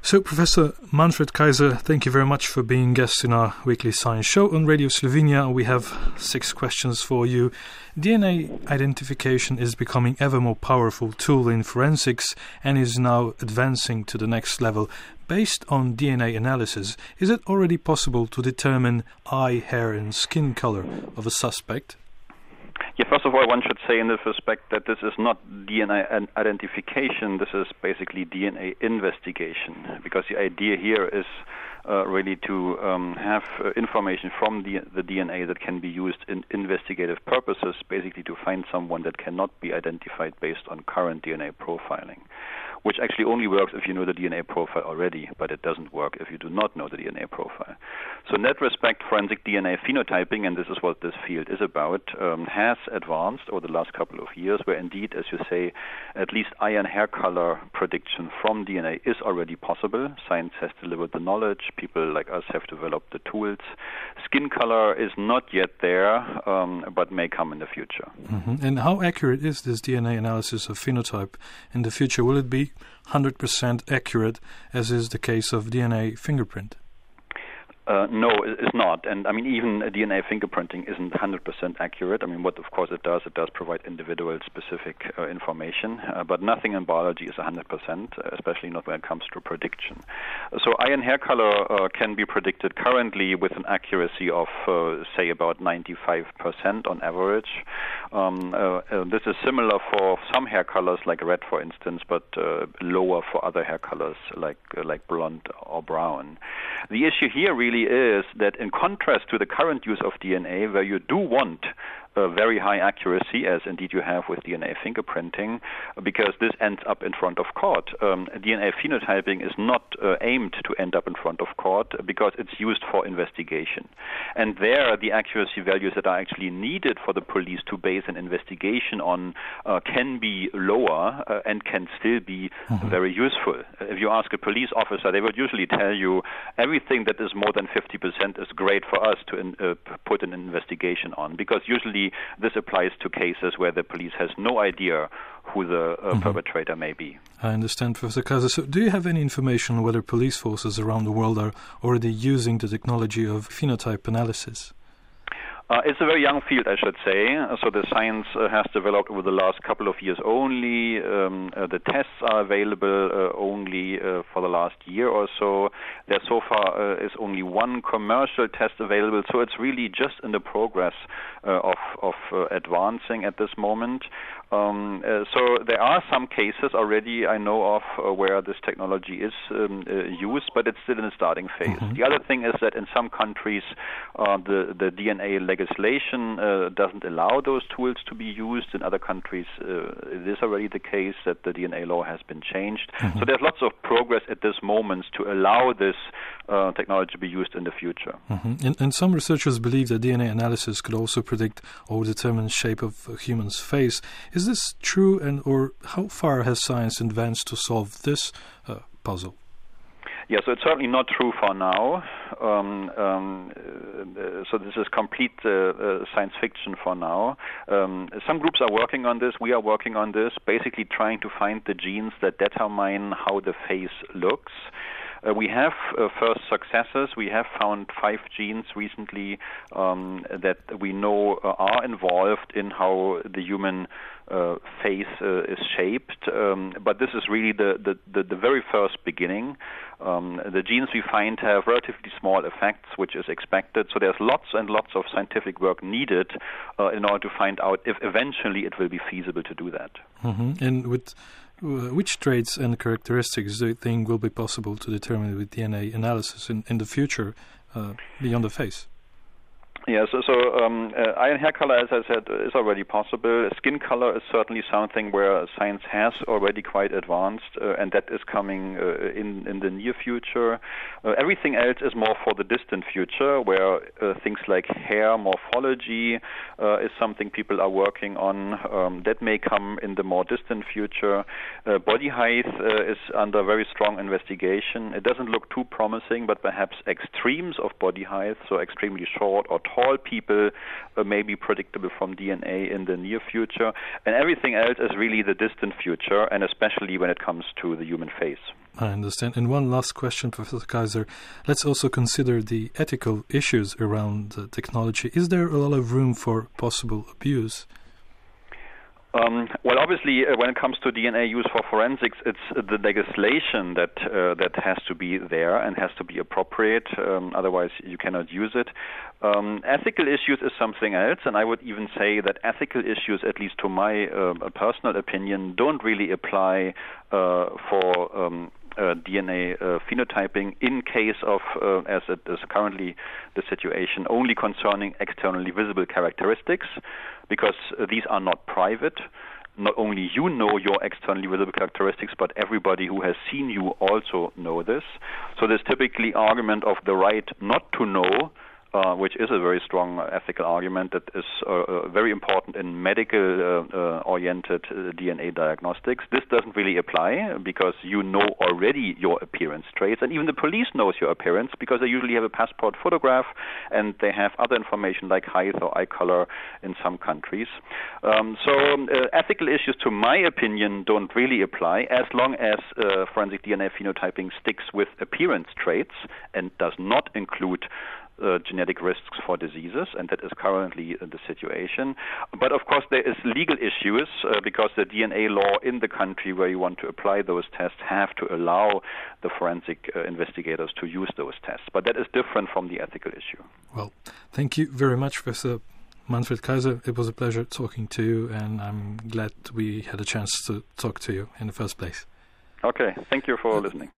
So, Professor Manfred Kayser, thank you very much for being guest in our weekly science show on Radio Slovenia. We have six questions for you. DNA identification is becoming ever more powerful tool in forensics and is now advancing to the next level. Based on DNA analysis, is it already possible to determine eye, hair, and skin color of a suspect? Yeah, first of all, one should say in this respect that this is not DNA identification, this is basically DNA investigation, because the idea here is uh, really to um, have uh, information from the, the, DNA that can be used in investigative purposes, basically to find someone that cannot be identified based on current DNA profiling which actually only works if you know the DNA profile already, but it doesn't work if you do not know the DNA profile. So, in that respect, forensic DNA phenotyping, and this is what this field is about, um, has advanced over the last couple of years, where indeed, as you say, at least eye and hair color prediction from DNA is already possible. Science has delivered the knowledge, people like us have developed the tools. Skin color is not yet there, um, but may come in the future. Mm-hmm. And how accurate is this DNA analysis of phenotype in the future? Will it be 100% accurate, as is the case of DNA fingerprint? Uh, no, it's not. And I mean, even DNA fingerprinting isn't 100% accurate. I mean, what of course it does, it does provide individual specific uh, information, uh, but nothing in biology is 100%, especially not when it comes to prediction. So, eye and hair color uh, can be predicted currently with an accuracy of, uh, say, about 95% on average. Um, uh, this is similar for some hair colors, like red, for instance, but lower for other hair colors, like like blonde or brown. The issue here really is that in contrast to the current use of DNA, where you do want a very high accuracy, as indeed you have with DNA fingerprinting, because this ends up in front of court. Um, DNA phenotyping is not uh, aimed to end up in front of court because it's used for investigation. And there, the accuracy values that are actually needed for the police to base an investigation on uh, can be lower uh, and can still be mm-hmm. very useful. If you ask a police officer, they would usually tell you everything that is more than 50% is great for us to in, uh, put an investigation on because usually this applies to cases where the police has no idea who the uh, mm-hmm. perpetrator may be. I understand, Professor Kayser. So, do you have any information on whether police forces around the world are already using the technology of phenotype analysis? Uh, it's a very young field, I should say. So the science uh, has developed over the last couple of years only. Um, uh, the tests are available uh, only uh, for the last year or so. There so far uh, is only one commercial test available. So it's really just in the progress of, of advancing at this moment. Um, uh, so there are some cases already I know of uh, where this technology is um, uh, used, but it's still in the starting phase. Mm-hmm. The other thing is that in some countries, uh, the the DNA legislation uh, doesn't allow those tools to be used. In other countries, uh, it is already the case that the DNA law has been changed. Mm-hmm. So there's lots of progress at this moment to allow this technology to be used in the future. Mm-hmm. And, and, some researchers believe that DNA analysis could also predict or determine shape of a human's face. Is this true, and or how far has science advanced to solve this uh, puzzle? Yeah, so it's certainly not true for now. Um, um, uh, so this is complete uh, uh, science fiction for now. Um, some groups are working on this. We are working on this, basically trying to find the genes that determine how the face looks. Uh, we have uh, first successes. We have found five genes recently um, that we know uh, are involved in how the human uh, face uh, is shaped. Um, but this is really the, the, the, the very first beginning. Um, the genes we find have relatively small effects, which is expected. So there's lots and lots of scientific work needed uh, in order to find out if eventually it will be feasible to do that. Mm-hmm. And with which traits and characteristics do you think will be possible to determine with DNA analysis in, in the future uh, beyond the face? Yeah, so, so um, uh, and hair color, as I said, is already possible. Skin color is certainly something where science has already quite advanced, uh, and that is coming uh, in in the near future. Uh, everything else is more for the distant future, where uh, things like hair morphology uh, is something people are working on. Um, that may come in the more distant future. body height is under very strong investigation. It doesn't look too promising, but perhaps extremes of body height, so extremely short or tall tall people uh, may be predictable from DNA in the near future, and everything else is really the distant future, and especially when it comes to the human face. I understand. And one last question, Professor Kayser. Let's also consider the ethical issues around the technology. Is there a lot of room for possible abuse? Um, well, obviously, uh, when it comes to DNA use for forensics, it's the legislation that uh, that has to be there and has to be appropriate. Um, otherwise, you cannot use it. Um, ethical issues is something else, and I would even say that ethical issues, at least to my uh, personal opinion, don't really apply uh, for um, uh, DNA uh, phenotyping in case of, uh, as it is currently the situation, only concerning externally visible characteristics, because uh, these are not private. Not only you know your externally visible characteristics, but everybody who has seen you also know this. So there's typically argument of the right not to know uh, which is a very strong ethical argument that is uh, uh very important in medical uh, uh, oriented DNA diagnostics. This doesn't really apply because you know already your appearance traits, and even the police knows your appearance because they usually have a passport photograph and they have other information like height or eye color in some countries. Um, so um, ethical issues, to my opinion, don't really apply as long as forensic DNA phenotyping sticks with appearance traits and does not include uh, genetic risks for diseases, and that is currently the situation. But of course, there is legal issues uh, because the DNA law in the country where you want to apply those tests have to allow the forensic uh, investigators to use those tests. But that is different from the ethical issue. Well, thank you very much, Professor Manfred Kayser. It was a pleasure talking to you, and I'm glad we had a chance to talk to you in the first place. Okay, thank you for listening.